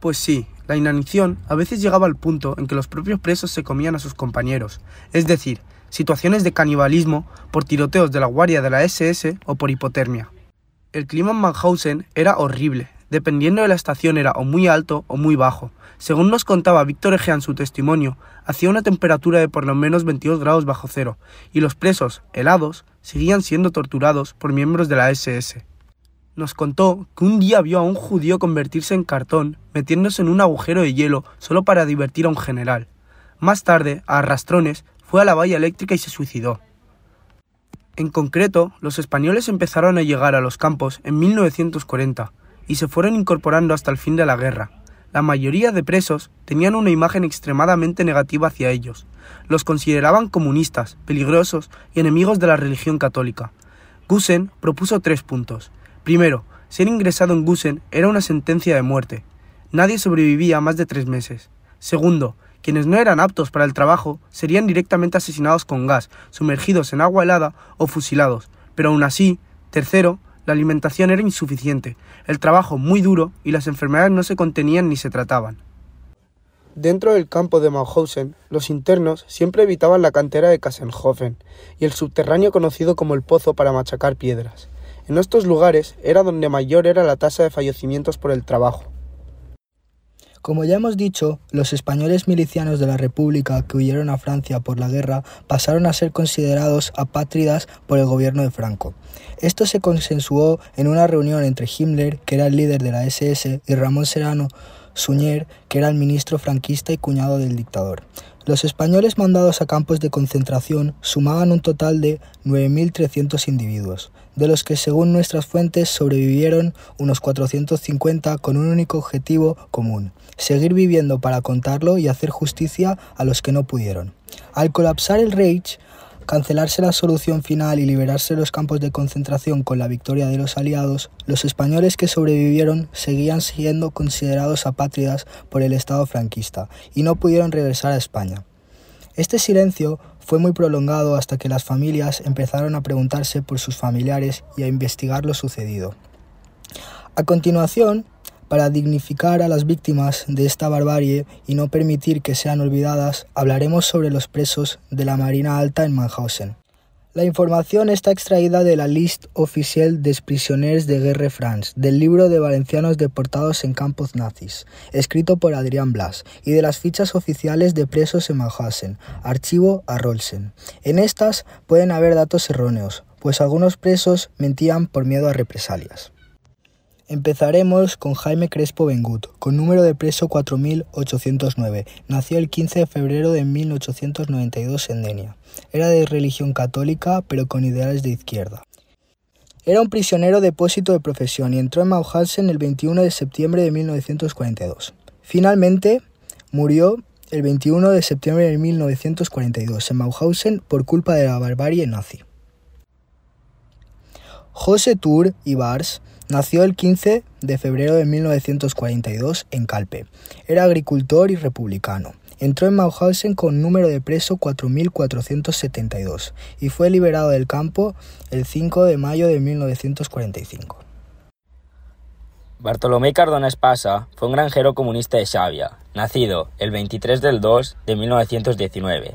Pues sí, la inanición a veces llegaba al punto en que los propios presos se comían a sus compañeros, es decir, situaciones de canibalismo por tiroteos de la guardia de la SS o por hipotermia. El clima en Mannhausen era horrible, dependiendo de la estación era o muy alto o muy bajo. Según nos contaba Víctor Egea en su testimonio, hacía una temperatura de por lo menos 22 grados bajo cero, y los presos, helados, seguían siendo torturados por miembros de la SS. Nos contó que un día vio a un judío convertirse en cartón metiéndose en un agujero de hielo solo para divertir a un general. Más tarde, a arrastrones, fue a la valla eléctrica y se suicidó. En concreto, los españoles empezaron a llegar a los campos en 1940 y se fueron incorporando hasta el fin de la guerra. La mayoría de presos tenían una imagen extremadamente negativa hacia ellos. Los consideraban comunistas, peligrosos y enemigos de la religión católica. Gusen propuso tres puntos. Primero, ser ingresado en Gusen era una sentencia de muerte. Nadie sobrevivía más de tres meses. Segundo, quienes no eran aptos para el trabajo serían directamente asesinados con gas, sumergidos en agua helada o fusilados. Pero aún así, tercero, la alimentación era insuficiente, el trabajo muy duro y las enfermedades no se contenían ni se trataban. Dentro del campo de Mauthausen, los internos siempre evitaban la cantera de Kassenhofen y el subterráneo conocido como el pozo para machacar piedras. En estos lugares era donde mayor era la tasa de fallecimientos por el trabajo. Como ya hemos dicho, los españoles milicianos de la República que huyeron a Francia por la guerra pasaron a ser considerados apátridas por el gobierno de Franco. Esto se consensuó en una reunión entre Himmler, que era el líder de la SS, y Ramón Serrano Suñer, que era el ministro franquista y cuñado del dictador. Los españoles mandados a campos de concentración sumaban un total de 9.300 individuos, de los que según nuestras fuentes sobrevivieron unos 450 con un único objetivo común, seguir viviendo para contarlo y hacer justicia a los que no pudieron. Al colapsar el Reich, cancelarse la solución final y liberarse los campos de concentración con la victoria de los aliados, los españoles que sobrevivieron seguían siendo considerados apátridas por el Estado franquista y no pudieron regresar a España. Este silencio fue muy prolongado hasta que las familias empezaron a preguntarse por sus familiares y a investigar lo sucedido. A continuación, para dignificar a las víctimas de esta barbarie y no permitir que sean olvidadas, hablaremos sobre los presos de la Marina Alta en Mannhausen. La información está extraída de la Liste Officielle des Prisonniers de Guerre France, del libro de valencianos deportados en campos nazis, escrito por Adrián Blas, y de las fichas oficiales de presos en Mannhausen, archivo a Rolsen. En estas pueden haber datos erróneos, pues algunos presos mentían por miedo a represalias. Empezaremos con Jaime Crespo Bengut, con número de preso 4809. Nació el 15 de febrero de 1892 en Denia. Era de religión católica, pero con ideales de izquierda. Era un prisionero depósito de profesión y entró en Mauthausen el 21 de septiembre de 1942. Finalmente, murió el 21 de septiembre de 1942 en Mauthausen por culpa de la barbarie nazi. José Tour Ibars Nació el 15 de febrero de 1942 en Calpe. Era agricultor y republicano. Entró en Mauthausen con número de preso 4472 y fue liberado del campo el 5 de mayo de 1945. Bartolomé Cardona Espasa fue un granjero comunista de Xavia, nacido el 23 del 2 de 1919.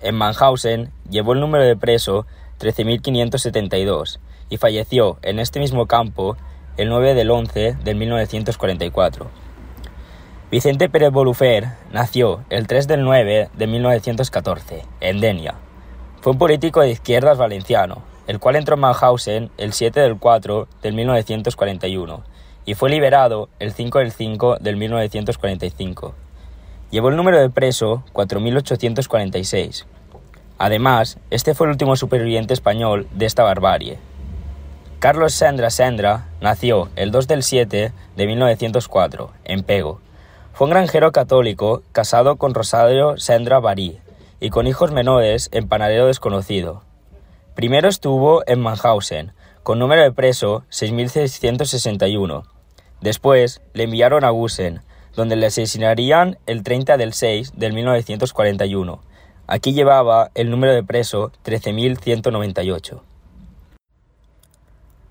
En Mannhausen llevó el número de preso 13.572 y falleció en este mismo campo el 9 del 11 de 1944. Vicente Pérez Bolufer nació el 3 del 9 de 1914 en Denia. Fue un político de izquierdas valenciano, el cual entró en Mannhausen el 7 del 4 del 1941 y fue liberado el 5 del 5 del 1945. Llevó el número de preso 4.846. Además, este fue el último superviviente español de esta barbarie. Carlos Sendra Sendra nació el 2 del 7 de 1904 en Pego. Fue un granjero católico casado con Rosario Sendra Barí y con hijos menores en Panadero Desconocido. Primero estuvo en Mannhausen, con número de preso 6.661. Después le enviaron a Gusen, donde le asesinarían el 30 del 6 del 1941. Aquí llevaba el número de preso 13.198.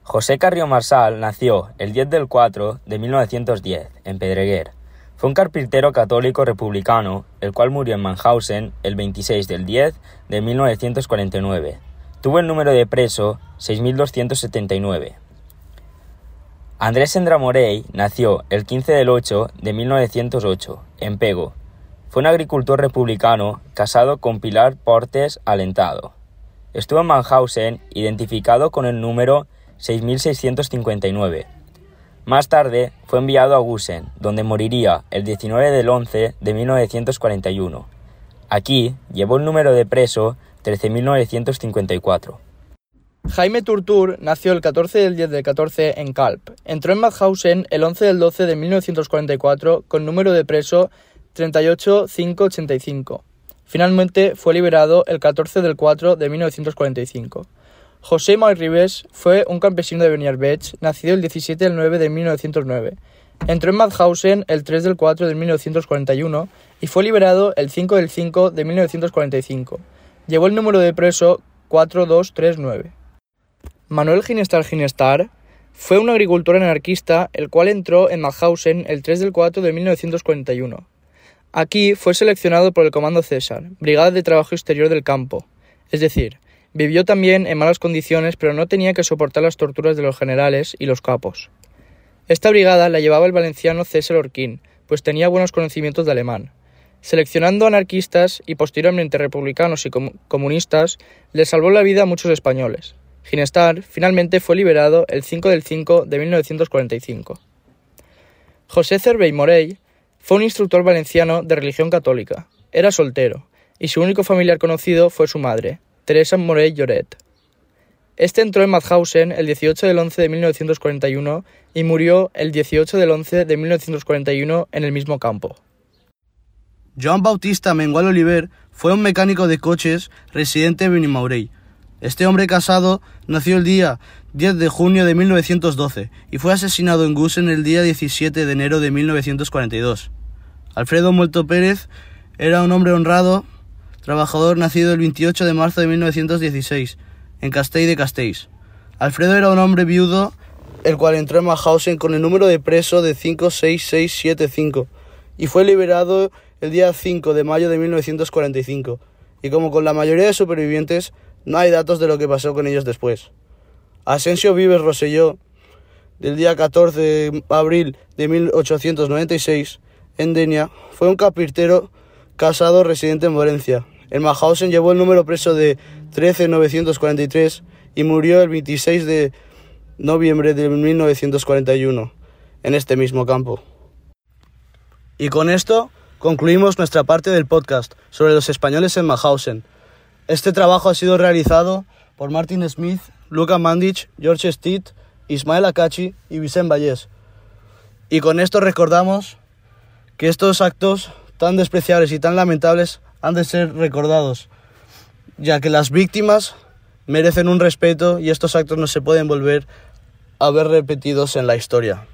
José Carrió Marsal nació el 10 del 4 de 1910 en Pedreguer. Fue un carpintero católico republicano, el cual murió en Mannhausen el 26 del 10 de 1949. Tuvo el número de preso 6279. Andrés Sendra Morey nació el 15 del 8 de 1908 en Pego. Fue un agricultor republicano casado con Pilar Portes Alentado. Estuvo en Mannhausen identificado con el número 6659. Más tarde fue enviado a Gusen, donde moriría el 19 del 11 de 1941. Aquí llevó el número de preso 13.954. Jaime Turtur nació el 14 del 10 del 14 en Kalp. Entró en Mauthausen el 11 del 12 de 1944 con número de preso 38585. Finalmente fue liberado el 14 del 4 de 1945. José Ribes fue un campesino de Beniarbech, nacido el 17 del 9 de 1909. Entró en Mauthausen el 3 del 4 de 1941 y fue liberado el 5 del 5 de 1945. Llevó el número de preso 4239. Manuel Ginestar Ginestar fue un agricultor anarquista el cual entró en Mauthausen el 3 del 4 de 1941. Aquí fue seleccionado por el Comando César, Brigada de Trabajo Exterior del Campo, es decir, vivió también en malas condiciones pero no tenía que soportar las torturas de los generales y los capos. Esta brigada la llevaba el valenciano César Orquín, pues tenía buenos conocimientos de alemán. Seleccionando anarquistas y posteriormente republicanos y comunistas, le salvó la vida a muchos españoles. Ginestar finalmente fue liberado el 5 del 5 de 1945. José Cervey Morey fue un instructor valenciano de religión católica. Era soltero, y su único familiar conocido fue su madre, Teresa Morey Lloret. Este entró en Mauthausen el 18 del 11 de 1941 y murió el 18 del 11 de 1941 en el mismo campo. Joan Bautista Mengual Oliver fue un mecánico de coches residente en Benimaurey, este hombre casado nació el día 10 de junio de 1912 y fue asesinado en Gusen el día 17 de enero de 1942. Alfredo Muerto Pérez era un hombre honrado, trabajador nacido el 28 de marzo de 1916 en Castell de Castells. Alfredo era un hombre viudo, el cual entró en Mahausen con el número de preso de 56675 y fue liberado el día 5 de mayo de 1945. Y como con la mayoría de supervivientes, no hay datos de lo que pasó con ellos después. Asensio Vives Roselló, del día 14 de abril de 1896, en Denia, fue un carpintero casado residente en Morencia. El Mahausen llevó el número preso de 13943 y murió el 26 de noviembre de 1941 en este mismo campo. Y con esto concluimos nuestra parte del podcast sobre los españoles en Mahausen. Este trabajo ha sido realizado por Martin Smith, Luca Mandich, George Stitt, Ismael Akachi y Vicente Vallés. Y con esto recordamos que estos actos tan despreciables y tan lamentables han de ser recordados, ya que las víctimas merecen un respeto y estos actos no se pueden volver a ver repetidos en la historia.